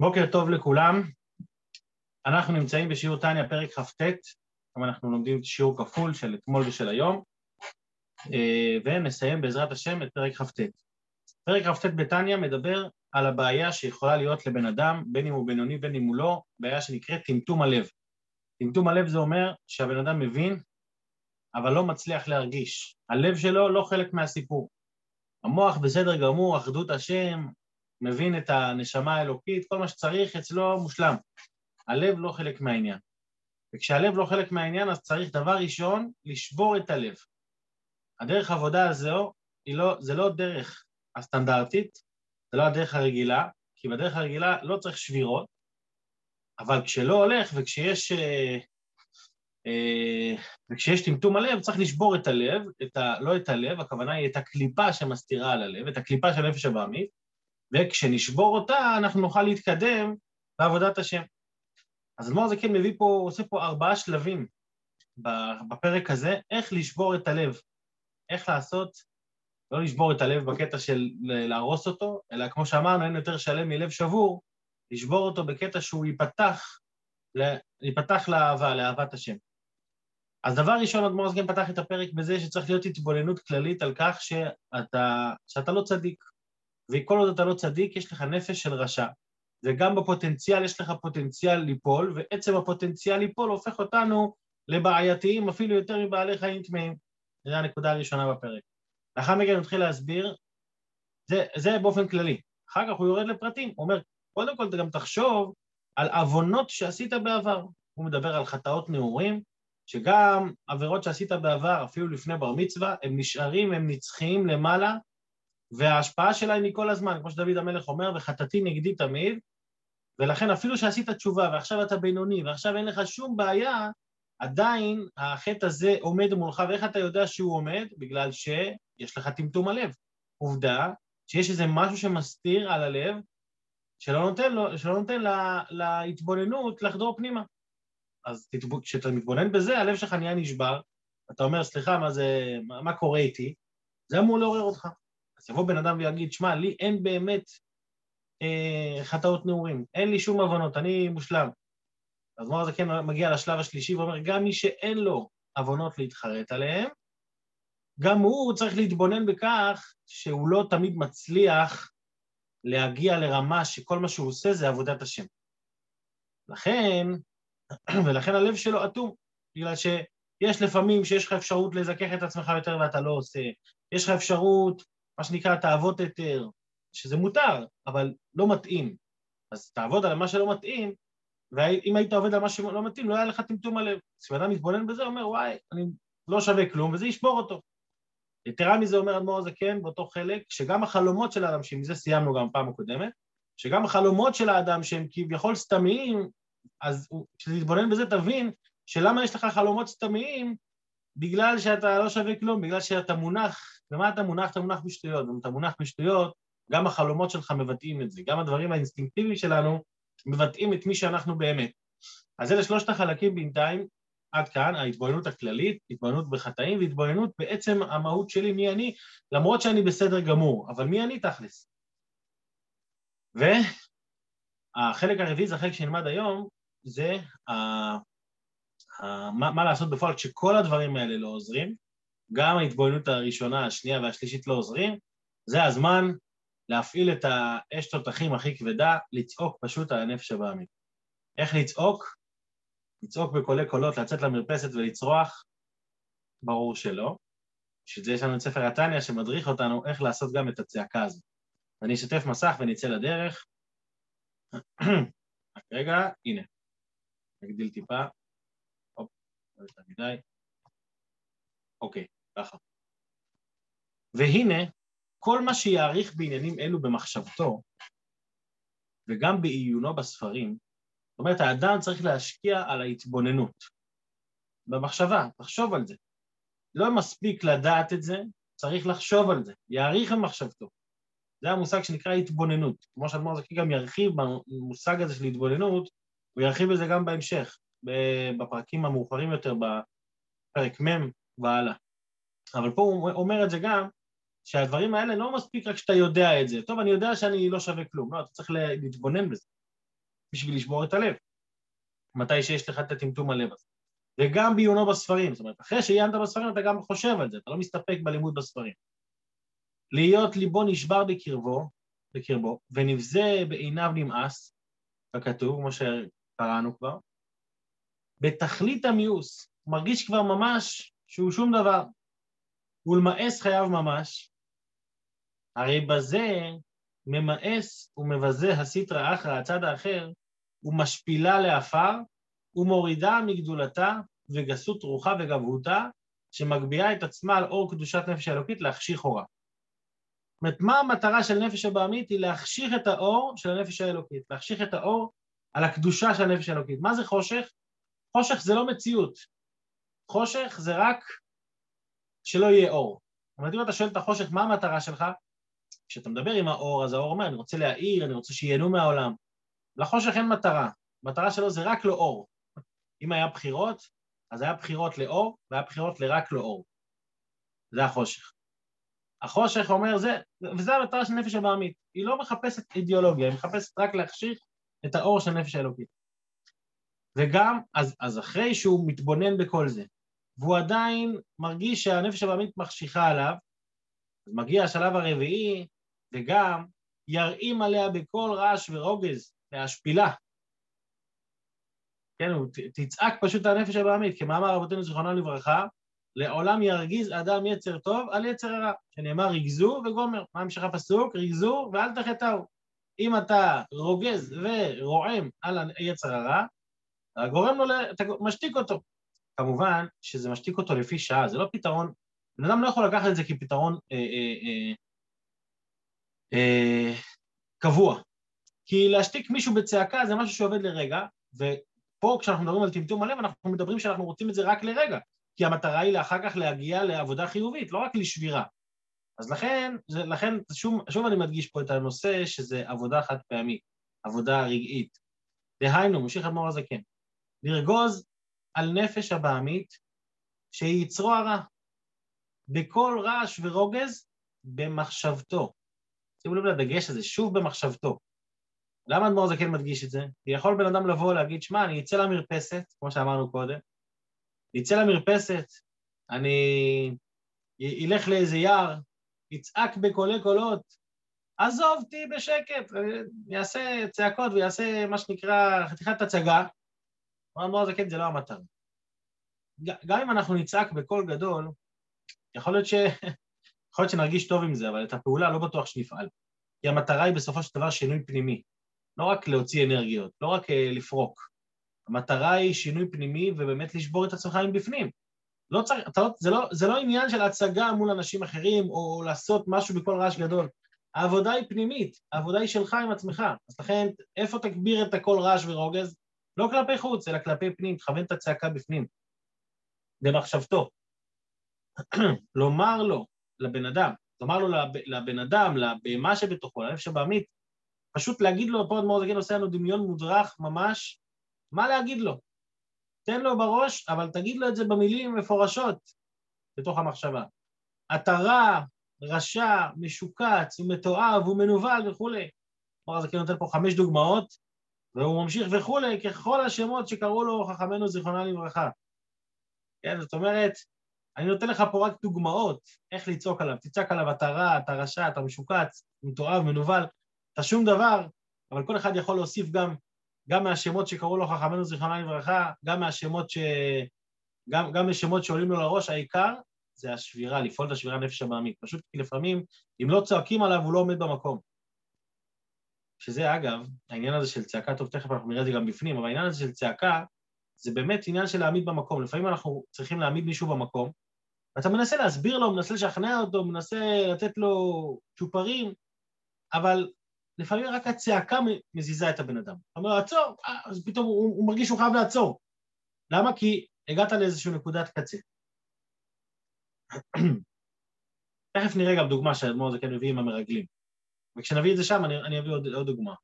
בוקר טוב לכולם. אנחנו נמצאים בשיעור טניה, פרק כ"ט, היום אנחנו לומדים שיעור כפול של אתמול ושל היום, אה, ונסיים בעזרת השם את פרק כ"ט. פרק כ"ט בטניה מדבר על הבעיה שיכולה להיות לבן אדם, בין אם הוא בינוני בין אם הוא לא, בעיה שנקראת טמטום הלב. טמטום הלב זה אומר שהבן אדם מבין, אבל לא מצליח להרגיש. הלב שלו לא חלק מהסיפור. המוח בסדר גמור, אחדות השם, מבין את הנשמה האלוקית, כל מה שצריך אצלו מושלם. הלב לא חלק מהעניין. וכשהלב לא חלק מהעניין, אז צריך דבר ראשון, לשבור את הלב. הדרך העבודה הזו, לא, זה לא דרך הסטנדרטית, זה לא הדרך הרגילה, כי בדרך הרגילה לא צריך שבירות, אבל כשלא הולך וכשיש, אה, אה, וכשיש טמטום הלב, צריך לשבור את הלב, את ה, לא את הלב, הכוונה היא את הקליפה שמסתירה על הלב, את הקליפה של נפש הבעמית, וכשנשבור אותה אנחנו נוכל להתקדם בעבודת השם. אז אדמו"ר הזקן מביא פה, עושה פה ארבעה שלבים בפרק הזה, איך לשבור את הלב, איך לעשות, לא לשבור את הלב בקטע של להרוס אותו, אלא כמו שאמרנו, אין יותר שלם מלב שבור, לשבור אותו בקטע שהוא ייפתח, ייפתח לאהבה, לאהבת השם. אז דבר ראשון, אדמו"ר הזקן פתח את הפרק בזה שצריך להיות התבוננות כללית על כך שאתה, שאתה לא צדיק. וכל עוד אתה לא צדיק, יש לך נפש של רשע. וגם בפוטנציאל יש לך פוטנציאל ליפול, ועצם הפוטנציאל ליפול הופך אותנו לבעייתיים אפילו יותר מבעלי חיים טמאים. זו הנקודה הראשונה בפרק. לאחר מכן הוא מתחיל להסביר, זה, זה באופן כללי. אחר כך הוא יורד לפרטים, הוא אומר, קודם כל גם תחשוב על עוונות שעשית בעבר. הוא מדבר על חטאות נעורים, שגם עבירות שעשית בעבר, אפילו לפני בר מצווה, הם נשארים, הם נצחיים למעלה, וההשפעה שלה היא מכל הזמן, כמו שדוד המלך אומר, וחטאתי נגדי תמיד, ולכן אפילו שעשית תשובה ועכשיו אתה בינוני ועכשיו אין לך שום בעיה, עדיין החטא הזה עומד מולך, ואיך אתה יודע שהוא עומד? בגלל שיש לך טמטום הלב. עובדה שיש איזה משהו שמסתיר על הלב, שלא נותן, לו, שלא נותן לה, להתבוננות לחדור פנימה. אז כשאתה מתבונן בזה, הלב שלך נהיה נשבר, אתה אומר, סליחה, מה זה, מה, מה קורה איתי? זה אמור לעורר אותך. אז יבוא בן אדם ויגיד, שמע, לי אין באמת אה, חטאות נעורים, אין לי שום הבנות, אני מושלם. אז מור הזקן מגיע לשלב השלישי ואומר, גם מי שאין לו עוונות להתחרט עליהן, גם הוא צריך להתבונן בכך שהוא לא תמיד מצליח להגיע לרמה שכל מה שהוא עושה זה עבודת השם. לכן, ולכן הלב שלו אטום, בגלל שיש לפעמים שיש לך אפשרות לזכך את עצמך יותר ואתה לא עושה, יש לך אפשרות מה שנקרא תאוות היתר, שזה מותר, אבל לא מתאים. אז תעבוד על מה שלא מתאים, ואם היית עובד על מה שלא מתאים, לא היה לך טמטום הלב. כשאדם מתבונן בזה, הוא אומר, וואי, אני לא שווה כלום, וזה ישבור אותו. יתרה מזה אומר אדמו"ר הזקן באותו חלק, שגם החלומות של האדם, שמזה סיימנו גם פעם הקודמת, שגם החלומות של האדם שהם כביכול סתמיים, אז כשתתבונן בזה תבין שלמה יש לך חלומות סתמיים בגלל שאתה לא שווה כלום, בגלל שאתה מונח, ומה אתה מונח? אתה מונח בשטויות, ואם אתה מונח בשטויות, גם החלומות שלך מבטאים את זה, גם הדברים האינסטינקטיביים שלנו מבטאים את מי שאנחנו באמת. אז אלה שלושת החלקים בינתיים, עד כאן, ההתבוננות הכללית, התבוננות בחטאים והתבוננות בעצם המהות שלי, מי אני, למרות שאני בסדר גמור, אבל מי אני תכלס? והחלק הרביעי, זה החלק שנלמד היום, זה מה, מה לעשות בפועל כשכל הדברים האלה לא עוזרים, גם ההתבוננות הראשונה, השנייה והשלישית לא עוזרים, זה הזמן להפעיל את האש תותחים הכי כבדה, לצעוק פשוט על הנפש הבעמית. איך לצעוק? לצעוק בקולי קולות, לצאת למרפסת ולצרוח? ברור שלא. בשביל זה יש לנו את ספר התניא שמדריך אותנו איך לעשות גם את הצעקה הזאת. אני אשתף מסך ונצא לדרך. רק רגע, הנה. נגדיל טיפה. לא יותר מדי. אוקיי, ככה. והנה, כל מה שיעריך בעניינים אלו במחשבתו, וגם בעיונו בספרים, זאת אומרת, האדם צריך להשקיע על ההתבוננות, במחשבה, תחשוב על זה. לא מספיק לדעת את זה, צריך לחשוב על זה, יעריך במחשבתו. זה המושג שנקרא התבוננות. כמו שאדמור זקי גם ירחיב במושג הזה של התבוננות, הוא ירחיב בזה גם בהמשך. בפרקים המאוחרים יותר, בפרק מ' והלאה. אבל פה הוא אומר את זה גם, שהדברים האלה לא מספיק רק שאתה יודע את זה. טוב, אני יודע שאני לא שווה כלום, לא, אתה צריך להתבונן בזה. בשביל לשבור את הלב, מתי שיש לך את הטמטום הלב הזה. וגם בעיונו בספרים, זאת אומרת, אחרי שעיינת בספרים אתה גם חושב על זה, אתה לא מסתפק בלימוד בספרים. להיות ליבו נשבר בקרבו, בקרבו, ונבזה בעיניו נמאס, ככתוב, כמו שקראנו כבר, בתכלית המיאוס, מרגיש כבר ממש שהוא שום דבר, ולמאס חייו ממש, הרי בזה ממאס ומבזה הסיטרא אחרא, הצד האחר, ומשפילה לעפר, ומורידה מגדולתה וגסות רוחה וגבהותה, שמגביהה את עצמה על אור קדושת נפש האלוקית להחשיך אורה. זאת אומרת, מה המטרה של נפש הבעמית? היא להחשיך את האור של הנפש האלוקית, להחשיך את האור על הקדושה של הנפש האלוקית. מה זה חושך? חושך זה לא מציאות. חושך זה רק שלא יהיה אור. זאת אומרת, אם אתה שואל את החושך, מה המטרה שלך? כשאתה מדבר עם האור, אז האור אומר, אני רוצה להעיר, אני רוצה שייהנו מהעולם. לחושך אין מטרה, המטרה שלו זה רק לאור. אם היה בחירות, אז היה בחירות לאור, והיה בחירות לרק לאור. זה החושך. החושך אומר זה, וזו המטרה של נפש הבעמית. היא לא מחפשת אידיאולוגיה, היא מחפשת רק להחשיך את האור של נפש האלוקית. וגם, אז, אז אחרי שהוא מתבונן בכל זה, והוא עדיין מרגיש שהנפש הבעמית מחשיכה עליו, אז מגיע השלב הרביעי, וגם ירעים עליה בקול רעש ורוגז, להשפילה. כן, הוא תצעק פשוט הנפש הבעמית, כמאמר רבותינו זיכרונה לברכה, לעולם ירגיז אדם יצר טוב על יצר הרע, שנאמר ריגזו וגומר. מה המשך הפסוק? ריגזו ואל תחטאו. אם אתה רוגז ורועם על היצר הרע, אתה גורם לו, אתה משתיק אותו. כמובן שזה משתיק אותו לפי שעה, זה לא פתרון, בן אדם לא יכול לקחת את זה כפתרון אה, אה, אה, אה, קבוע. כי להשתיק מישהו בצעקה זה משהו שעובד לרגע, ופה כשאנחנו מדברים על טמטום הלב, אנחנו מדברים שאנחנו רוצים את זה רק לרגע, כי המטרה היא לאחר כך להגיע לעבודה חיובית, לא רק לשבירה. אז לכן, זה, לכן שוב, שוב אני מדגיש פה את הנושא שזה עבודה חד פעמית, עבודה רגעית. דהיינו, ממשיך אדמו"ר הזקן, לרגוז על נפש הבעמית שהיא יצרו הרע, בכל רעש ורוגז במחשבתו. שימו לב לדגש הזה, שוב במחשבתו. למה אדמו"ר הזקן מדגיש את זה? כי יכול בן אדם לבוא ולהגיד, שמע, אני אצא למרפסת, כמו שאמרנו קודם, אני אצא למרפסת, אני אלך לאיזה יער, יצעק בקולי קולות, עזוב, תהי בשקט, יעשה צעקות ויעשה מה שנקרא חתיכת הצגה, אדמו"ר הזקן זה לא המטרה. גם אם אנחנו נצעק בקול גדול, יכול להיות, ש... יכול להיות שנרגיש טוב עם זה, אבל את הפעולה לא בטוח שנפעל. כי המטרה היא בסופו של דבר שינוי פנימי. לא רק להוציא אנרגיות, לא רק uh, לפרוק. המטרה היא שינוי פנימי ובאמת לשבור את עצמך מבפנים. לא צריך, אתה, לא, זה, לא, זה לא עניין של הצגה מול אנשים אחרים או לעשות משהו בקול רעש גדול. העבודה היא פנימית, העבודה היא שלך עם עצמך. אז לכן, איפה תגביר את הקול רעש ורוגז? לא כלפי חוץ, אלא כלפי פנים, תכוון את הצעקה בפנים. במחשבתו. לומר לו, לבן אדם, לומר לו לבן אדם, לבהמה שבתוכו, לנפש שבעמית, פשוט להגיד לו, פה אדמו"ר זקן עושה לנו דמיון מודרך ממש, מה להגיד לו? תן לו בראש, אבל תגיד לו את זה במילים מפורשות בתוך המחשבה. אתה רע, רשע, משוקץ, ומתועב, ומנוול וכולי. אדמו"ר זקן נותן פה חמש דוגמאות, והוא ממשיך וכולי, ככל השמות שקראו לו חכמינו זיכרונה לברכה. כן, זאת אומרת, אני נותן לך פה רק דוגמאות איך לצעוק עליו. תצעק עליו, אתה רע, אתה רשע, אתה משוקץ, מתועב, מנוול. אתה שום דבר, אבל כל אחד יכול להוסיף גם, גם מהשמות שקראו לו חכמינו זיכרונה לברכה, גם מהשמות ש... גם, גם משמות שעולים לו לראש, העיקר זה השבירה, לפעול את השבירה נפש הבעמית. פשוט כי לפעמים, אם לא צועקים עליו, הוא לא עומד במקום. שזה אגב, העניין הזה של צעקה, טוב, תכף אנחנו נראה את זה גם בפנים, אבל העניין הזה של צעקה, זה באמת עניין של להעמיד במקום. לפעמים אנחנו צריכים להעמיד מישהו במקום, ואתה מנסה להסביר לו, מנסה לשכנע אותו, מנסה לתת לו צ'ופרים, אבל לפעמים רק הצעקה מזיזה את הבן אדם. אתה אומר, עצור, אה, אז פתאום הוא, הוא מרגיש שהוא חייב לעצור. למה? כי הגעת לאיזושהי נקודת קצה. תכף נראה גם דוגמה שהאדמו"ר הזה כן מביא עם המרגלים. וכשנביא את זה שם אני, אני אביא עוד, עוד דוגמה.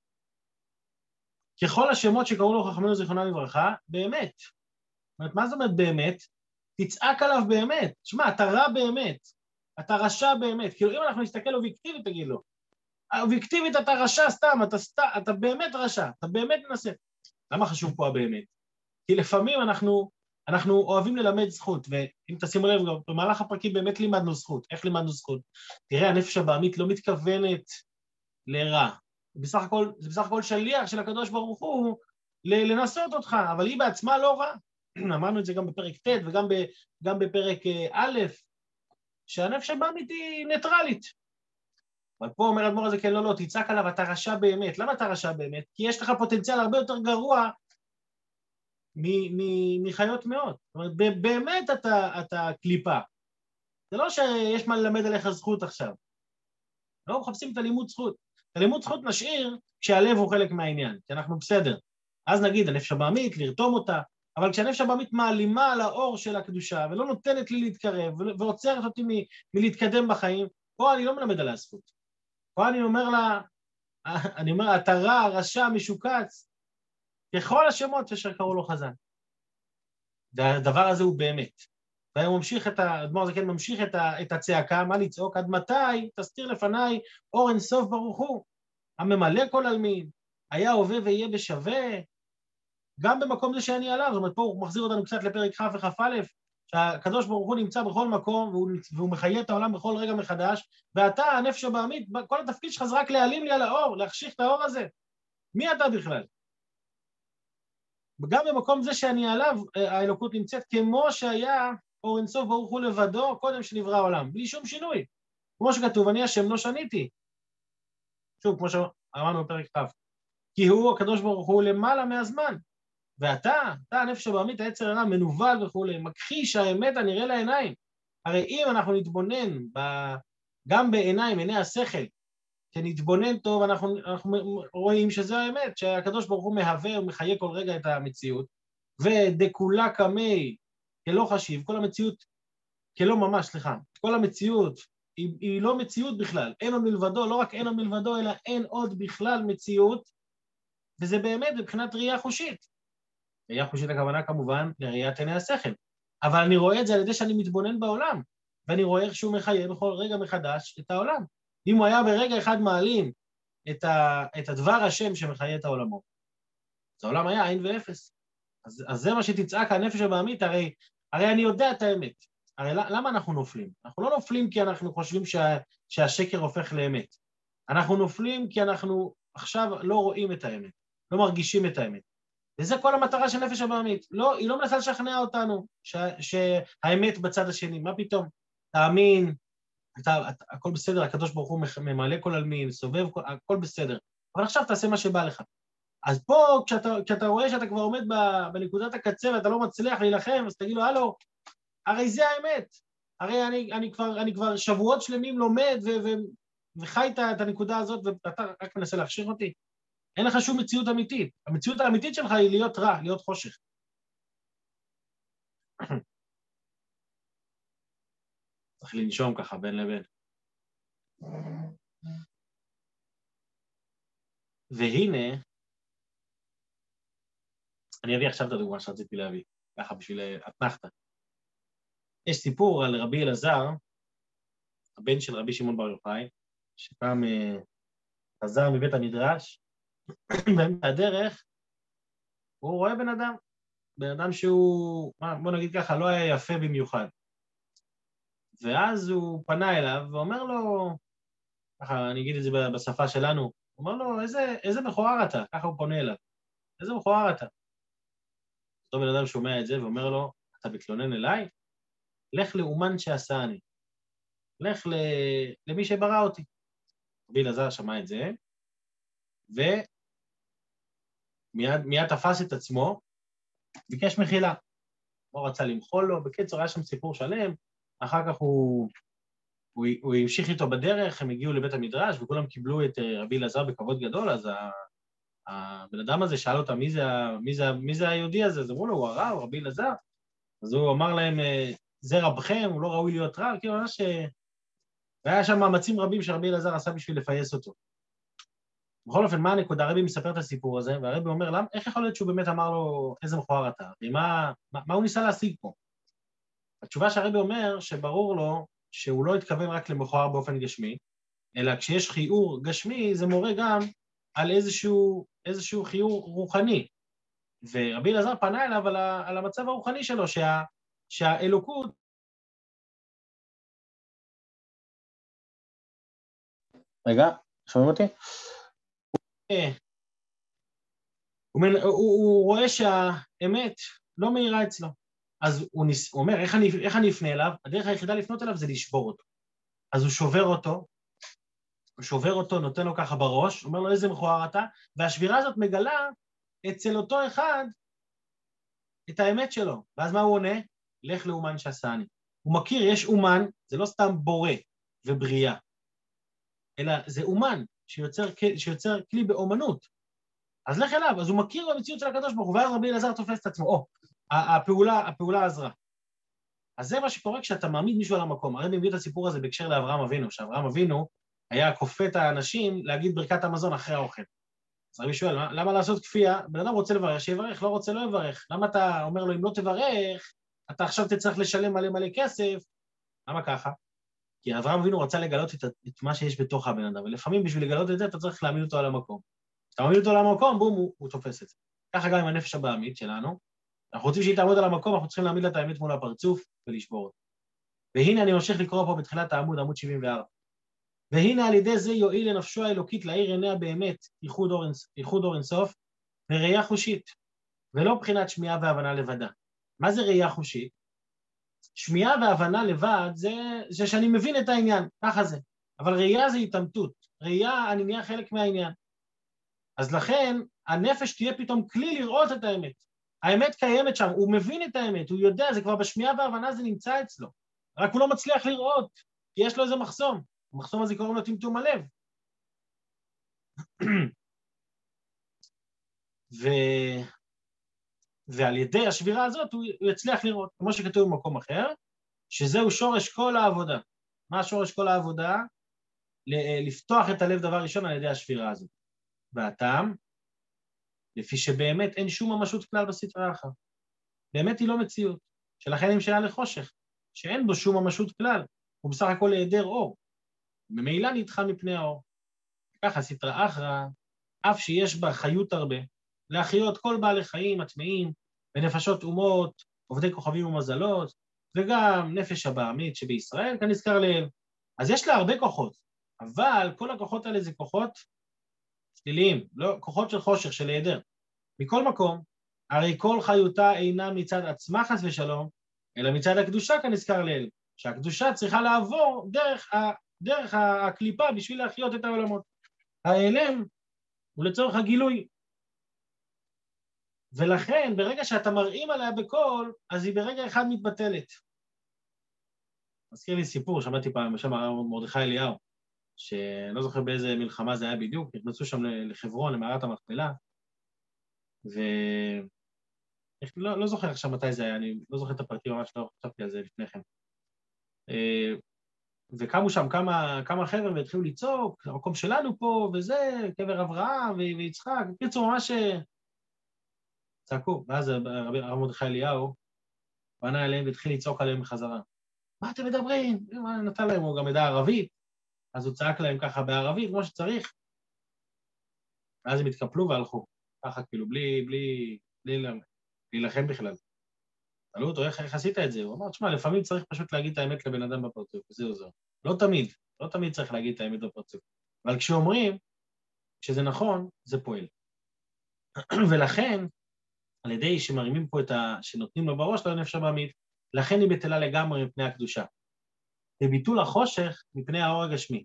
ככל השמות שקראו לו חכמינו זיכרונה לברכה, באמת. זאת אומרת, מה זאת אומרת באמת? תצעק עליו באמת. שמע, אתה רע באמת. אתה רשע באמת. כאילו, אם אנחנו נסתכל אובייקטיבית, תגיד לו. אובייקטיבית אתה רשע סתם, אתה, סת... אתה באמת רשע, אתה באמת מנסה. למה חשוב פה הבאמת? כי לפעמים אנחנו, אנחנו אוהבים ללמד זכות, ואם תשימו לב, במהלך הפרקים באמת לימדנו זכות. איך לימדנו זכות? תראה, הנפש הבעמית לא מתכוונת לרע. בסך הכל, זה בסך הכל שליח של הקדוש ברוך הוא לנסות אותך, אבל היא בעצמה לא רע. אמרנו את זה גם בפרק ט' וגם ב, גם בפרק אה, א', שהנפש הבאמית היא ניטרלית. אבל פה אומר אדמו"ר הזה, כן, לא, לא, תצעק עליו, אתה רשע באמת. למה אתה רשע באמת? כי יש לך פוטנציאל הרבה יותר גרוע מחיות מאוד. זאת אומרת, באמת אתה, אתה קליפה. זה לא שיש מה ללמד עליך זכות עכשיו. לא מחפשים את הלימוד זכות. את הלימוד זכות נשאיר כשהלב הוא חלק מהעניין, כי אנחנו בסדר. אז נגיד, הנפש הבעמית, לרתום אותה, אבל כשהנפש הבעמית מעלימה על האור של הקדושה ולא נותנת לי להתקרב ועוצרת אותי מ- מלהתקדם בחיים, פה אני לא מלמד עליה זכות. פה אני אומר לה, אני אומר, אתה רע, רשע, משוקץ, ככל השמות אשר קראו לו חזן. והדבר הזה הוא באמת. והוא ממשיך את. האדמו"ר הזה כן ממשיך את, ה, את הצעקה, מה לצעוק? עד מתי תסתיר לפניי אור אינסוף ברוך הוא, הממלא כל עלמין, היה הווה ויהיה בשווה, גם במקום זה שאני עליו, זאת אומרת, פה הוא מחזיר אותנו קצת לפרק כ' וכ"א, שהקדוש ברוך הוא נמצא בכל מקום והוא, והוא מחיה את העולם בכל רגע מחדש, ואתה, הנפש הבעמית, כל התפקיד שלך זה רק להעלים לי על האור, להחשיך את האור הזה. מי אתה בכלל? וגם במקום זה שאני עליו, האלוקות נמצאת כמו שהיה אור אינסוף ברוך הוא לבדו קודם שנברא העולם, בלי שום שינוי. כמו שכתוב, אני השם לא שניתי. שוב, כמו שאמרנו בפרק כ', כי הוא, הקדוש ברוך הוא, למעלה מהזמן. ואתה, אתה הנפש הבעמית, העצר הרע, מנוול וכולי, מכחיש האמת הנראה לעיניים. הרי אם אנחנו נתבונן ב... גם בעיניים, עיני השכל, שנתבונן טוב, אנחנו, אנחנו רואים שזו האמת, שהקדוש ברוך הוא מהווה ומחיה כל רגע את המציאות, ודכולה קמי כלא חשיב, כל המציאות, כלא ממש, סליחה, כל המציאות היא, היא לא מציאות בכלל, אין עוד מלבדו, לא רק אין עוד מלבדו, אלא אין עוד בכלל מציאות, וזה באמת מבחינת ראייה חושית. ראייה חושית הכוונה כמובן לראיית עיני השכל. אבל אני רואה את זה על ידי שאני מתבונן בעולם, ואני רואה איך שהוא מחיה בכל רגע מחדש את העולם. אם הוא היה ברגע אחד מעלים את, ה, את הדבר השם שמחיה את העולמות, אז העולם היה עין ואפס. אז, אז זה מה שתצעק הנפש הבעמית, הרי, הרי אני יודע את האמת. הרי למה אנחנו נופלים? אנחנו לא נופלים כי אנחנו חושבים שה, שהשקר הופך לאמת. אנחנו נופלים כי אנחנו עכשיו לא רואים את האמת, לא מרגישים את האמת. וזה כל המטרה של נפש הבעמית. לא, היא לא מנסה לשכנע אותנו ש, שהאמת בצד השני, מה פתאום? תאמין, אתה, אתה, הכל בסדר, הקדוש ברוך הוא ממלא כל עלמין, סובב, הכל בסדר. אבל עכשיו תעשה מה שבא לך. אז פה, כשאתה, כשאתה רואה שאתה כבר עומד בנקודת הקצה ואתה לא מצליח להילחם, אז תגיד לו, הלו, הרי זה האמת. הרי אני, אני, כבר, אני כבר שבועות שלמים לומד ו, ו, וחי את הנקודה הזאת, ואתה רק מנסה להכשיר אותי. אין לך שום מציאות אמיתית. המציאות האמיתית שלך היא להיות רע, להיות חושך. צריך לנשום ככה בין לבין. והנה, אני אביא עכשיו את הדוגמה שרציתי להביא, ככה בשביל אתנחתא. יש סיפור על רבי אלעזר, הבן של רבי שמעון בר יוחאי, שפעם אה, חזר מבית המדרש, באמצע הדרך הוא רואה בן אדם, בן אדם שהוא, בוא נגיד ככה, לא היה יפה במיוחד. ואז הוא פנה אליו ואומר לו, ככה אני אגיד את זה בשפה שלנו, הוא אומר לו, איזה, איזה מכוער אתה? ככה הוא פונה אליו, איזה מכוער אתה? אותו בן אדם שומע את זה ואומר לו, אתה מתלונן אליי? לך לאומן שעשני, לך למי שברא אותי. רבי אלעזר שמע את זה, ומיד תפס את עצמו, ביקש מחילה. לא רצה למחול לו, בקיצור, היה שם סיפור שלם, אחר כך הוא, הוא, הוא המשיך איתו בדרך, הם הגיעו לבית המדרש וכולם קיבלו את אה, רבי אלעזר בכבוד גדול, אז הבן אדם הזה שאל אותם מי זה, מי זה, מי זה היהודי הזה, אז אמרו לו, הוא הרב, רבי אלעזר. אז הוא אמר להם, אה, זה רבכם, הוא לא ראוי להיות רב, כאילו ממש... אה, והיה שם מאמצים רבים שרבי אלעזר עשה בשביל לפייס אותו. בכל אופן, מה הנקודה? הרבי מספר את הסיפור הזה, והרבי אומר, למ, איך יכול להיות שהוא באמת אמר לו איזה מכוער אתה? ומה מה, מה הוא ניסה להשיג פה? התשובה שהרבי אומר שברור לו שהוא לא התכוון רק למכוער באופן גשמי, אלא כשיש חיור גשמי זה מורה גם על איזשהו, איזשהו חיור רוחני. ורבי אלעזר פנה אליו על, ה, על המצב הרוחני שלו, שה, שהאלוקות... רגע, שומעים אותי? הוא, הוא, הוא רואה שהאמת לא מאירה אצלו. אז הוא, ניס, הוא אומר, איך אני, איך אני אפנה אליו? הדרך היחידה לפנות אליו זה לשבור אותו. אז הוא שובר אותו, הוא שובר אותו, נותן לו ככה בראש, אומר לו איזה מכוער אתה, והשבירה הזאת מגלה אצל אותו אחד את האמת שלו. ואז מה הוא עונה? לך לאומן שעשני. הוא מכיר, יש אומן, זה לא סתם בורא ובריאה, אלא זה אומן שיוצר, שיוצר כלי באומנות. אז לך אליו, אז הוא מכיר במציאות של הקדוש ברוך הוא, ואז רבי אלעזר תופס את עצמו, או, הפעולה, הפעולה עזרה. אז זה מה שקורה כשאתה מעמיד מישהו על המקום. הרי מביא את הסיפור הזה בהקשר לאברהם אבינו, שאברהם אבינו היה כופה את האנשים להגיד ברכת המזון אחרי האוכל. אז רבי שואל, למה לעשות כפייה? בן אדם רוצה לברך, שיברך, לא רוצה, לא יברך. למה אתה אומר לו, אם לא תברך, אתה עכשיו תצטרך לשלם מלא מלא כסף? למה ככה? כי אברהם אבינו רצה לגלות את, את מה שיש בתוך הבן אדם, ולפעמים בשביל לגלות את זה אתה צריך להעמיד אותו על המקום. כשאתה מעמיד אותו על המקום, בום, הוא, הוא תופס את זה. ככה גם עם הנפש הבעמית שלנו. אנחנו רוצים שהיא תעמוד על המקום, אנחנו צריכים להעמיד לה את האמת מול הפרצוף ולשבור אותה. והנה אני ממשיך לקרוא פה בתחילת העמוד, עמוד 74. והנה על ידי זה יועיל לנפשו האלוקית להאיר עיניה באמת ייחוד אור אינסוף וראייה חושית, ולא מבחינת שמיעה והבנה לבדה. מה זה ראייה חושית? שמיעה והבנה לבד זה, זה שאני מבין את העניין, ככה זה. אבל ראייה זה התעמתות. ראייה, אני נהיה חלק מהעניין. אז לכן, הנפש תהיה פתאום כלי לראות את האמת. האמת קיימת שם, הוא מבין את האמת, הוא יודע, זה כבר בשמיעה והבנה זה נמצא אצלו. רק הוא לא מצליח לראות, כי יש לו איזה מחסום. המחסום הזה קוראים לו טמטום הלב. ו... ועל ידי השבירה הזאת הוא, יצליח לראות, כמו שכתוב במקום אחר, שזהו שורש כל העבודה. מה שורש כל העבודה? לפתוח את הלב דבר ראשון על ידי השבירה הזאת. והטעם, לפי שבאמת אין שום ממשות כלל בסטרה אחר. באמת היא לא מציאות, שלכן היא משנה לחושך, שאין בו שום ממשות כלל, הוא בסך הכל היעדר אור. ממילא נדחה מפני האור. ככה סטרא אחרא, אף שיש בה חיות הרבה, להחיות כל בעלי חיים הטמאים, ונפשות אומות, עובדי כוכבים ומזלות, וגם נפש הבעמית שבישראל, כנזכר לעיל. אז יש לה הרבה כוחות, אבל כל הכוחות האלה זה כוחות שליליים, לא, כוחות של חושך, של היעדר. מכל מקום, הרי כל חיותה אינה מצד עצמה חס ושלום, אלא מצד הקדושה כנזכר לעיל, שהקדושה צריכה לעבור דרך, דרך הקליפה בשביל להחיות את העולמות. ההיעלם הוא לצורך הגילוי. ולכן, ברגע שאתה מראים עליה בקול, אז היא ברגע אחד מתבטלת. מזכיר לי סיפור, שמעתי פעם בשם הרב מרדכי אליהו, שלא זוכר באיזה מלחמה זה היה בדיוק, נכנסו שם לחברון, למערת המכפלה, ו... לא, לא זוכר עכשיו מתי זה היה, אני לא זוכר את הפרטים, ממש לא חשבתי על זה לפני כן. וקמו שם כמה, כמה חבר'ה והתחילו לצעוק, המקום שלנו פה, וזה, קבר אברהם ויצחק, בקיצור, ממש אה, צעקו. ואז הרב מרדכי אליהו פנה אליהם והתחיל לצעוק עליהם בחזרה. מה אתם מדברים? נתן להם, הוא גם ידע ערבית, אז הוא צעק להם ככה בערבית, כמו שצריך. ואז הם התקפלו והלכו, ככה כאילו, בלי, בלי, בלי להילחם בכלל. שאלו אותו, איך, איך עשית את זה? הוא אמר, תשמע, לפעמים צריך פשוט להגיד את האמת לבן אדם בפרצוף, וזהו זהו. לא תמיד, לא תמיד צריך להגיד את האמת בפרצוף. אבל כשאומרים שזה נכון, זה פועל. ולכן, על ידי שמרימים פה את ה... שנותנים לו בראש, לא נפש הבעמית, לכן היא בטלה לגמרי מפני הקדושה. וביטול החושך מפני האור הגשמי.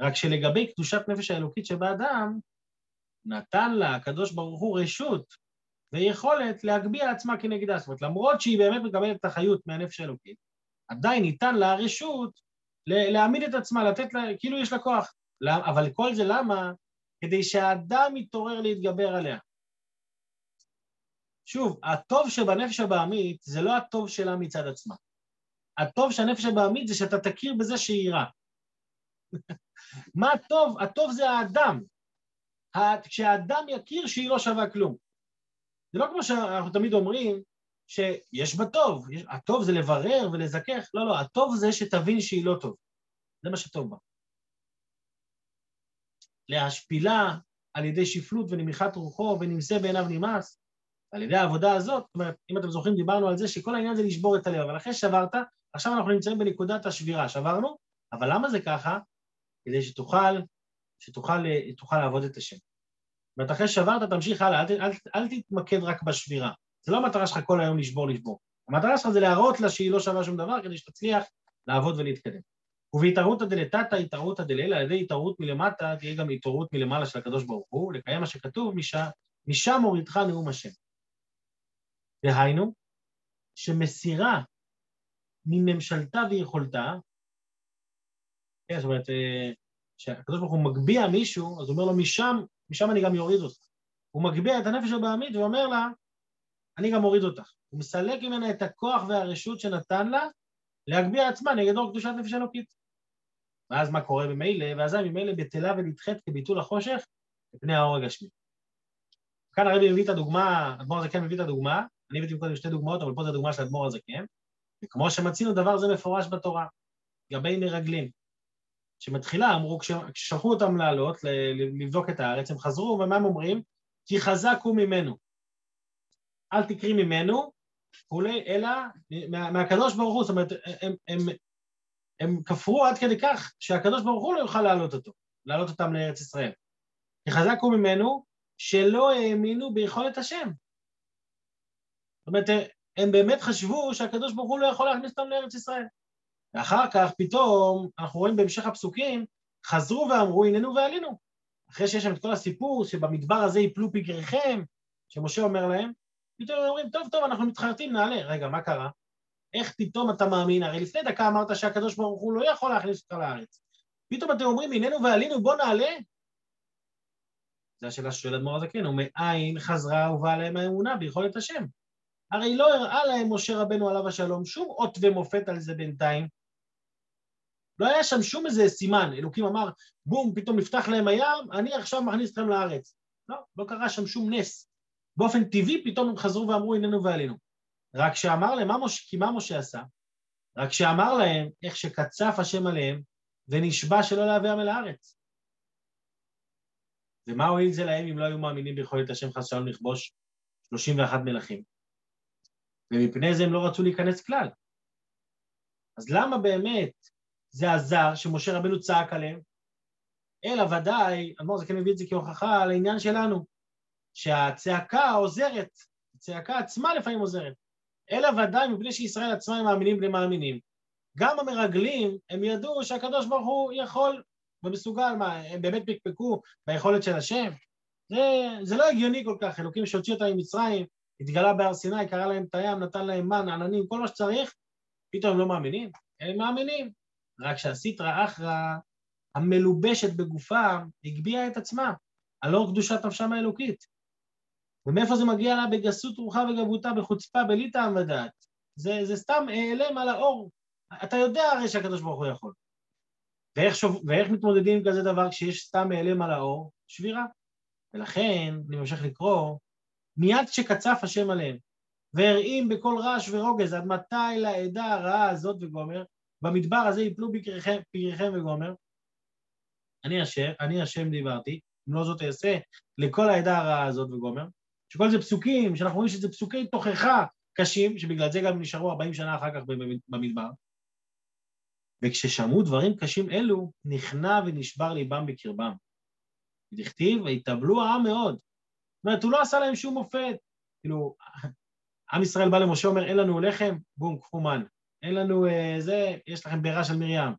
רק שלגבי קדושת נפש האלוקית שבאדם, נתן לה הקדוש ברוך הוא רשות ויכולת להגביה עצמה כנגדה. זאת אומרת, למרות שהיא באמת מקבלת את החיות מהנפש האלוקית, עדיין ניתן לה רשות להעמיד את עצמה, לתת לה, כאילו יש לה כוח. אבל כל זה למה? כדי שהאדם יתעורר להתגבר עליה. שוב, הטוב שבנפש הבעמית זה לא הטוב שלה מצד עצמה. הטוב של הנפש הבעמית זה שאתה תכיר בזה שהיא רע. מה הטוב? הטוב זה האדם. כשהאדם יכיר שהיא לא שווה כלום. זה לא כמו שאנחנו תמיד אומרים, שיש בה טוב, הטוב זה לברר ולזכך, לא, לא, הטוב זה שתבין שהיא לא טוב. זה מה שטוב בה. להשפילה על ידי שפלות ונמיכת רוחו ונמסה בעיניו נמאס, על ידי העבודה הזאת, זאת אומרת, אם אתם זוכרים, דיברנו על זה שכל העניין זה לשבור את הלב, אבל אחרי שברת, עכשיו אנחנו נמצאים בנקודת השבירה, שברנו, אבל למה זה ככה? כדי שתוכל, שתוכל תוכל לעבוד את השם. זאת אחרי שברת, תמשיך הלאה, אל, אל, אל תתמקד רק בשבירה. זה לא המטרה שלך כל היום לשבור לשבור. המטרה שלך זה להראות לה שהיא לא שווה שום דבר, כדי שתצליח לעבוד ולהתקדם. ובהתערותא דלתתא התערותא דלילה, על ידי התערות מלמטה תהיה גם התעוררות מלמעלה של הקדוש ברוך הוא, לקיים מה שכתוב, משם, משם הורידך נאום השם. דהיינו, שמסירה מממשלתה ויכולתה, כן, זאת אומרת, כשהקדוש ברוך הוא מגביה מישהו, אז הוא אומר לו, משם, משם אני גם יוריד אותך. הוא מגביה את הנפש הבעמית ואומר לה, אני גם מוריד אותך. הוא מסלק ממנה את הכוח והרשות שנתן לה להגביה עצמה נגד אור קדושת נפש אלוקית. ואז מה קורה במילא? ואזי ממילא בטלה ונדחית כביטול החושך מפני האור הגשמי. כאן הרבי מביא את הדוגמה, אדמו"ר הזקן מביא את הדוגמה, אני הבאתי קודם שתי דוגמאות, אבל פה זו הדוגמה של אדמו"ר הזקן, וכמו שמצינו דבר זה מפורש בתורה, לגבי מרגלים. שמתחילה אמרו, כששלחו אותם לעלות, לבדוק את הארץ, הם חזרו, ומה הם אומרים? כי חזק הוא ממנו. אל תקרי ממנו, כולי, אלא מה, מהקדוש ברוך הוא, זאת אומרת, הם, הם, הם כפרו עד כדי כך שהקדוש ברוך הוא לא יוכל להעלות אותו, להעלות אותם לארץ ישראל. כי חזק הוא ממנו שלא האמינו ביכולת השם. זאת אומרת, הם באמת חשבו שהקדוש ברוך הוא לא יכול להכניס אותם לארץ ישראל. ואחר כך פתאום, אנחנו רואים בהמשך הפסוקים, חזרו ואמרו הננו ועלינו. אחרי שיש שם את כל הסיפור שבמדבר הזה יפלו פגריכם, שמשה אומר להם, פתאום הם אומרים, טוב, טוב, אנחנו מתחרטים, נעלה. רגע, מה קרה? איך פתאום אתה מאמין? הרי לפני דקה אמרת שהקדוש ברוך הוא לא יכול להכניס אותך לארץ. פתאום אתם אומרים, הננו ועלינו, בוא נעלה. זו השאלה ששואל אדמו"ר הזקן, ומאין חזרה ובאה להם האמונה ביכולת השם? הרי לא הראה להם משה רבנו עליו השלום שום אות ומופת על זה בינתיים. לא היה שם שום איזה סימן, אלוקים אמר, בום, פתאום נפתח להם הים, אני עכשיו מכניס אתכם לארץ. לא, לא קרה שם שום נס. באופן טבעי פתאום הם חזרו ואמרו הננו ועלינו. רק שאמר להם, מה משה, כי מה משה עשה? רק שאמר להם איך שקצף השם עליהם ונשבע שלא להביאם אל הארץ. ומה הועיל זה להם אם לא היו מאמינים ביכולת השם חס שלום לכבוש 31 מלכים? ומפני זה הם לא רצו להיכנס כלל. אז למה באמת זה עזר שמשה רבנו צעק עליהם? אלא ודאי, אדמו"ר זקן מביא את זה כהוכחה על העניין שלנו, שהצעקה עוזרת, הצעקה עצמה לפעמים עוזרת. אלא ודאי מפני שישראל עצמם הם מאמינים בני מאמינים. גם המרגלים, הם ידעו שהקדוש ברוך הוא יכול ומסוגל, מה, הם באמת פקפקו ביכולת של השם? זה, זה לא הגיוני כל כך, אלוקים שהוציא אותם ממצרים, התגלה בהר סיני, קרא להם את הים, נתן להם מן, עננים, כל מה שצריך, פתאום הם לא מאמינים? הם מאמינים. רק שהסיטרא אחרא המלובשת בגופם הגביהה את עצמה, על אור קדושת נפשם האלוקית. ומאיפה זה מגיע לה? בגסות רוחה וגבותה, בחוצפה, בלי טעם ודעת. זה, זה סתם העלם על האור. אתה יודע הרי שהקדוש ברוך הוא יכול. ואיך, שוב, ואיך מתמודדים עם כזה דבר כשיש סתם העלם על האור? שבירה. ולכן, אני ממשיך לקרוא, מיד כשקצף השם עליהם, והרעים בכל רעש ורוגז, עד מתי לעדה הרעה הזאת וגומר, במדבר הזה יפלו פגריכם וגומר, אני השם, אני השם דיברתי, אם לא זאת אעשה, לכל העדה הרעה הזאת וגומר, שכל זה פסוקים, שאנחנו רואים שזה פסוקי תוכחה קשים, שבגלל זה גם נשארו 40 שנה אחר כך במדבר. וכששמעו דברים קשים אלו, נכנע ונשבר ליבם בקרבם. דכתיב, ויתאבלו העם מאוד. זאת אומרת, הוא לא עשה להם שום מופת. כאילו, עם ישראל בא למשה, אומר, אין לנו לחם, בום, קחו מן. אין לנו אה, זה, יש לכם בירה של מרים.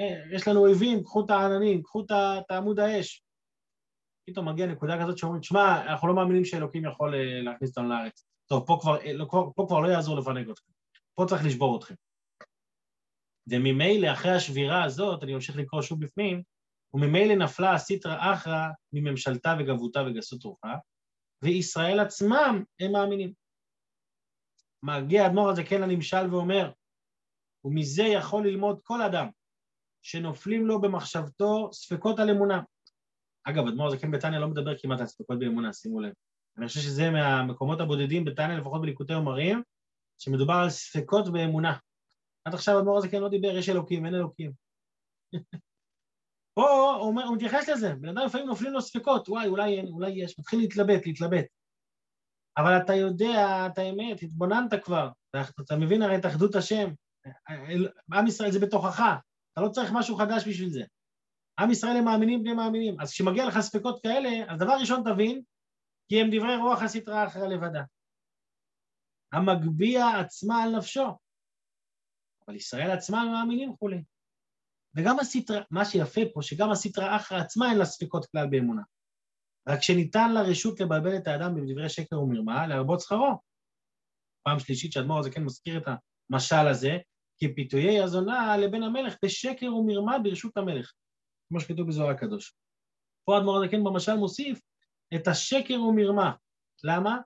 אה, יש לנו אויבים, קחו את העננים, קחו את עמוד האש. פתאום מגיע נקודה כזאת שאומרים, תשמע, אנחנו לא מאמינים שאלוקים יכול אה, להכניס אותנו לארץ. טוב, פה כבר, לא, פה, פה כבר לא יעזור לפנק אתכם. פה צריך לשבור אתכם. וממילא, אחרי השבירה הזאת, אני ממשיך לקרוא שוב בפנים, וממילא נפלה הסיטרא אחרא מממשלתה וגבותה וגסות רוחה, וישראל עצמם הם מאמינים. מגיע האדמו"ר הזה כן לנמשל ואומר, ומזה יכול ללמוד כל אדם שנופלים לו במחשבתו ספקות על אמונה. אגב, אדמו"ר הזה כן בתניא לא מדבר כמעט על ספקות באמונה, שימו לב. אני חושב שזה מהמקומות הבודדים בתניא, לפחות בליקוטי אומרים, שמדובר על ספקות באמונה. עד עכשיו אדמו"ר הזה כן לא דיבר, יש אלוקים, אין אלוקים. פה הוא, אומר, הוא מתייחס לזה, בן אדם לפעמים נופלים לו ספקות, וואי, אולי, אולי יש, מתחיל להתלבט, להתלבט. אבל אתה יודע את האמת, התבוננת כבר, אתה, מבין הרי את אחדות השם, עם ישראל זה בתוכך, אתה לא צריך משהו חדש בשביל זה. עם ישראל הם מאמינים בני מאמינים, אז כשמגיע לך ספקות כאלה, אז דבר ראשון תבין, כי הם דברי רוח הסטרה אחרי לבדה. המגביה עצמה על נפשו. אבל ישראל עצמה הם מאמינים כולי. וגם הסטרה, מה שיפה פה, שגם הסטרה אחרא עצמה אין לה ספקות כלל באמונה. רק שניתן לה רשות לבלבל את האדם בדברי שקר ומרמה, להרבות שכרו. פעם שלישית שאדמו"ר הזה כן מזכיר את המשל הזה, כי פיתויי הזונה לבן המלך בשקר ומרמה ברשות המלך, כמו שכתוב בזוהר הקדוש. פה אדמו"ר כן במשל מוסיף את השקר ומרמה. למה?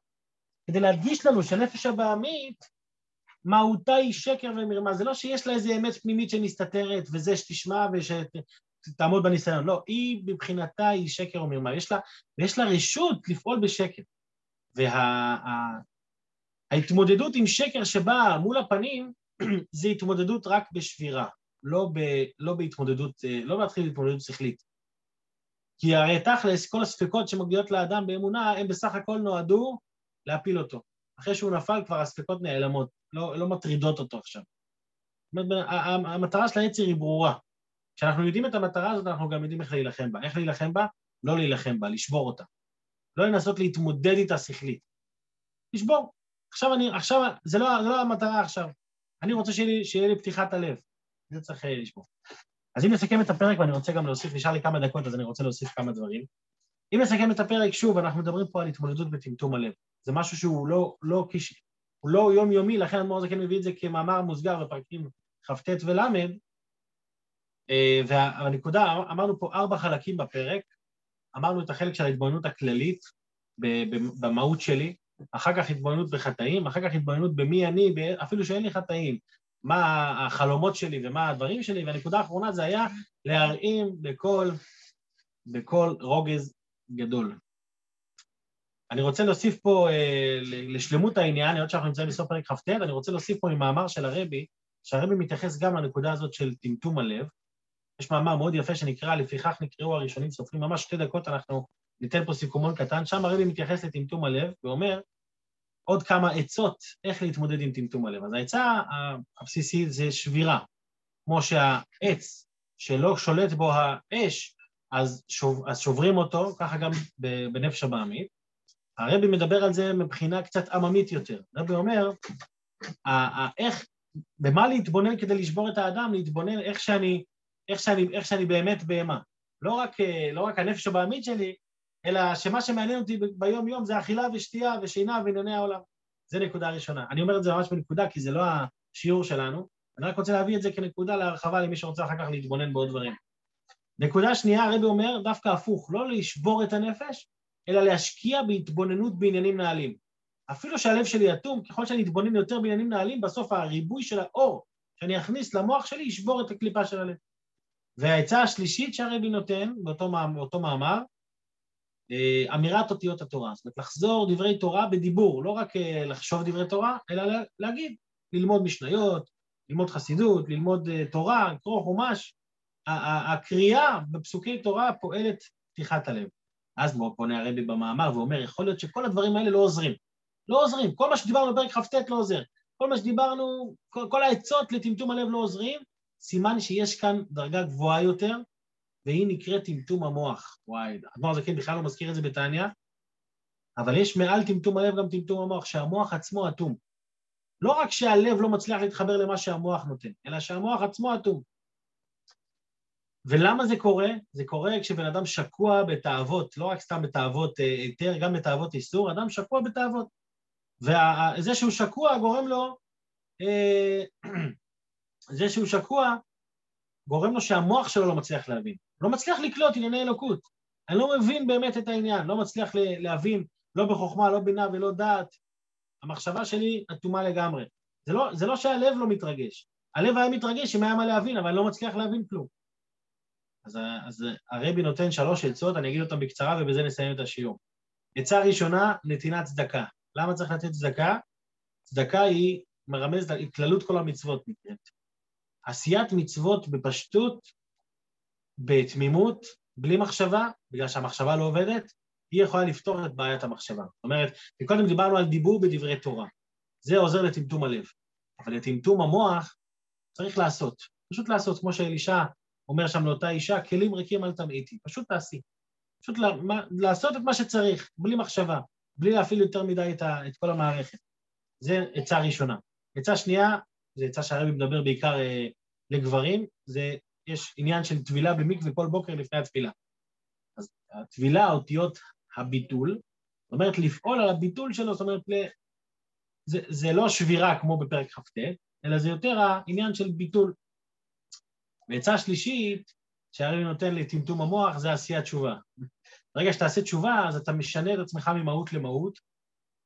כדי להדגיש לנו שנפש הבעמית, מהותה היא שקר ומרמה. זה לא שיש לה איזו אמת פנימית שמסתתרת, וזה שתשמע ושתעמוד בניסיון. לא, היא מבחינתה היא שקר ומרמה. יש לה, ויש לה רשות לפעול בשקר. וההתמודדות וה, עם שקר שבאה מול הפנים, זה התמודדות רק בשבירה, לא, ב, לא בהתמודדות, לא להתחיל בהתמודדות שכלית. כי הרי תכלס, כל הספקות שמגיעות לאדם באמונה, הם בסך הכל נועדו להפיל אותו. אחרי שהוא נפל כבר הספקות נעלמות, לא, לא מטרידות אותו עכשיו. זאת אומרת, המטרה של היצר היא ברורה. כשאנחנו יודעים את המטרה הזאת, אנחנו גם יודעים איך להילחם בה. איך להילחם בה? לא להילחם בה, לשבור אותה. לא לנסות להתמודד איתה שכלית. לשבור. עכשיו אני, עכשיו, זה לא, זה לא המטרה עכשיו. אני רוצה שיהיה שיהיה לי פתיחת הלב. זה צריך אה, לשבור. אז אם נסכם את הפרק, ואני רוצה גם להוסיף, נשאר לי כמה דקות, אז אני רוצה להוסיף כמה דברים. אם נסכם את הפרק, שוב, אנחנו מדברים פה על התמודדות בטמטום הלב. זה משהו שהוא לא, לא, הוא לא יומיומי, לכן אדמו"ר זקן מביא את זה כמאמר מוסגר בפרקים כ"ט ול', והנקודה, אמרנו פה ארבע חלקים בפרק, אמרנו את החלק של ההתבוננות הכללית במהות שלי, אחר כך התבוננות בחטאים, אחר כך התבוננות במי אני, אפילו שאין לי חטאים, מה החלומות שלי ומה הדברים שלי, והנקודה האחרונה זה היה להרעים בכל, בכל רוגז גדול. אני רוצה להוסיף פה אה, לשלמות העניין, היות שאנחנו נמצאים בסוף פרק כ"ט, אני רוצה להוסיף פה ממאמר של הרבי, שהרבי מתייחס גם לנקודה הזאת של טמטום הלב. יש מאמר מאוד יפה שנקרא, לפיכך נקראו הראשונים סופרים, ממש שתי דקות אנחנו ניתן פה סיכומון קטן, שם הרבי מתייחס לטמטום הלב ואומר עוד כמה עצות איך להתמודד עם טמטום הלב. אז העצה הבסיסית זה שבירה, כמו שהעץ שלא שולט בו האש, אז, שוב, אז שוברים אותו, ככה גם בנפש הבעמית. הרבי מדבר על זה מבחינה קצת עממית יותר. הרבי אומר, איך, במה להתבונן כדי לשבור את האדם? להתבונן איך שאני, איך שאני, איך שאני באמת בהמה. לא רק, לא רק הנפש הבעמית שלי, אלא שמה שמעניין אותי ביום-יום זה אכילה ושתייה ושינה וענייני העולם. זה נקודה ראשונה. אני אומר את זה ממש בנקודה, כי זה לא השיעור שלנו, אני רק רוצה להביא את זה כנקודה להרחבה למי שרוצה אחר כך להתבונן בעוד דברים. נקודה שנייה, הרבי אומר, דווקא הפוך, לא לשבור את הנפש, אלא להשקיע בהתבוננות בעניינים נעלים. אפילו שהלב שלי אטום, ככל שאני אתבונן יותר בעניינים נעלים, בסוף הריבוי של האור שאני אכניס למוח שלי ישבור את הקליפה של הלב. והעצה השלישית שהרבי נותן באותו, מאמר, אה, אמירת אותיות התורה, זאת אומרת לחזור דברי תורה בדיבור, לא רק אה, לחשוב דברי תורה, אלא להגיד, ללמוד משניות, ללמוד חסידות, ללמוד אה, תורה, לקרוא חומש. הקריאה בפסוקי תורה פועלת פתיחת הלב. אז פונה הרבי במאמר ואומר, יכול להיות שכל הדברים האלה לא עוזרים. לא עוזרים, כל מה שדיברנו בפרק כ"ט לא עוזר. כל מה שדיברנו, כל, כל העצות לטמטום הלב לא עוזרים, סימן שיש כאן דרגה גבוהה יותר, והיא נקראת טמטום המוח. וואי, אדמו"ר זקן בכלל לא מזכיר את זה בתניא, אבל יש מעל טמטום הלב גם טמטום המוח, שהמוח עצמו אטום. לא רק שהלב לא מצליח להתחבר למה שהמוח נותן, אלא שהמוח עצמו אטום. ולמה זה קורה? זה קורה כשבן אדם שקוע בתאוות, לא רק סתם בתאוות אה, היתר, גם בתאוות איסור, אדם שקוע בתאוות. וזה שהוא שקוע גורם לו, אה, זה שהוא שקוע גורם לו שהמוח שלו לא מצליח להבין. לא מצליח לקלוט ענייני אלוקות. אני לא מבין באמת את העניין, לא מצליח להבין, לא בחוכמה, לא בינה ולא דעת. המחשבה שלי אטומה לגמרי. זה לא, זה לא שהלב לא מתרגש. הלב היה מתרגש אם היה מה להבין, אבל אני לא מצליח להבין כלום. אז, אז הרבי נותן שלוש עצות, אני אגיד אותן בקצרה ובזה נסיים את השיעור. עצה ראשונה, נתינת צדקה. למה צריך לתת צדקה? צדקה היא מרמזת, היא כללות כל המצוות נקראת. עשיית מצוות בפשטות בתמימות, בלי מחשבה, בגלל שהמחשבה לא עובדת, היא יכולה לפתור את בעיית המחשבה. זאת אומרת, קודם דיברנו על דיבור בדברי תורה. זה עוזר לטמטום הלב. אבל לטמטום המוח צריך לעשות. פשוט לעשות, כמו שאלישע אומר שם לאותה אישה, כלים ריקים אל תמעיטי, פשוט תעשי. פשוט לעשות את מה שצריך, בלי מחשבה, בלי להפעיל יותר מדי את, כל המערכת. זה עצה ראשונה. עצה שנייה, זו עצה שהרבי מדבר בעיקר אה, לגברים, זה יש עניין של טבילה במקווה כל בוקר לפני התפילה. אז הטבילה, אותיות הביטול, זאת אומרת לפעול על הביטול שלו, זאת אומרת, זה, זה לא שבירה כמו בפרק כ"ט, אלא זה יותר העניין של ביטול. ועצה שלישית, שהרבי נותן לטמטום המוח, זה עשיית תשובה. ברגע שתעשה תשובה, אז אתה משנה את עצמך ממהות למהות,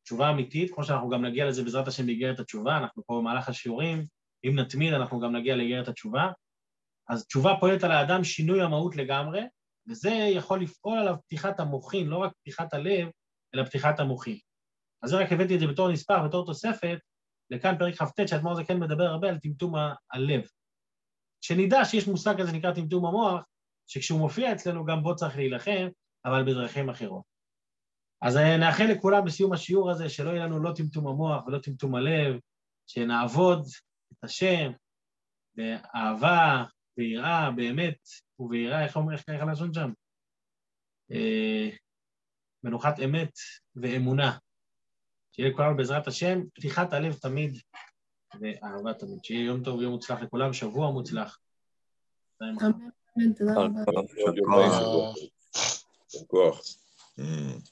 תשובה אמיתית, כמו שאנחנו גם נגיע לזה בעזרת השם באיגרת התשובה, אנחנו פה במהלך השיעורים, אם נתמיד אנחנו גם נגיע לאיגרת התשובה. אז תשובה פועלת על האדם שינוי המהות לגמרי, וזה יכול לפעול עליו פתיחת המוחין, לא רק פתיחת הלב, אלא פתיחת המוחין. אז זה רק הבאתי את זה בתור נספר, בתור תוספת, לכאן פרק כ"ט, שהאדמו"ר הזה כן מדבר הרבה על טמטום הלב. שנדע שיש מושג כזה שנקרא טמטום המוח, שכשהוא מופיע אצלנו גם בו צריך להילחם, אבל בדרכים אחרות. אז נאחל לכולם בסיום השיעור הזה שלא יהיה לנו לא טמטום המוח ולא טמטום הלב, שנעבוד את השם באהבה, ביראה, באמת, וביראה, איך אומר, איך הלשון שם? אה, מנוחת אמת ואמונה. שיהיה לכולנו בעזרת השם, פתיחת הלב תמיד ואהבה תמיד. שיהיה יום טוב, יום מוצלח לכולם, שבוע מוצלח. תודה רבה.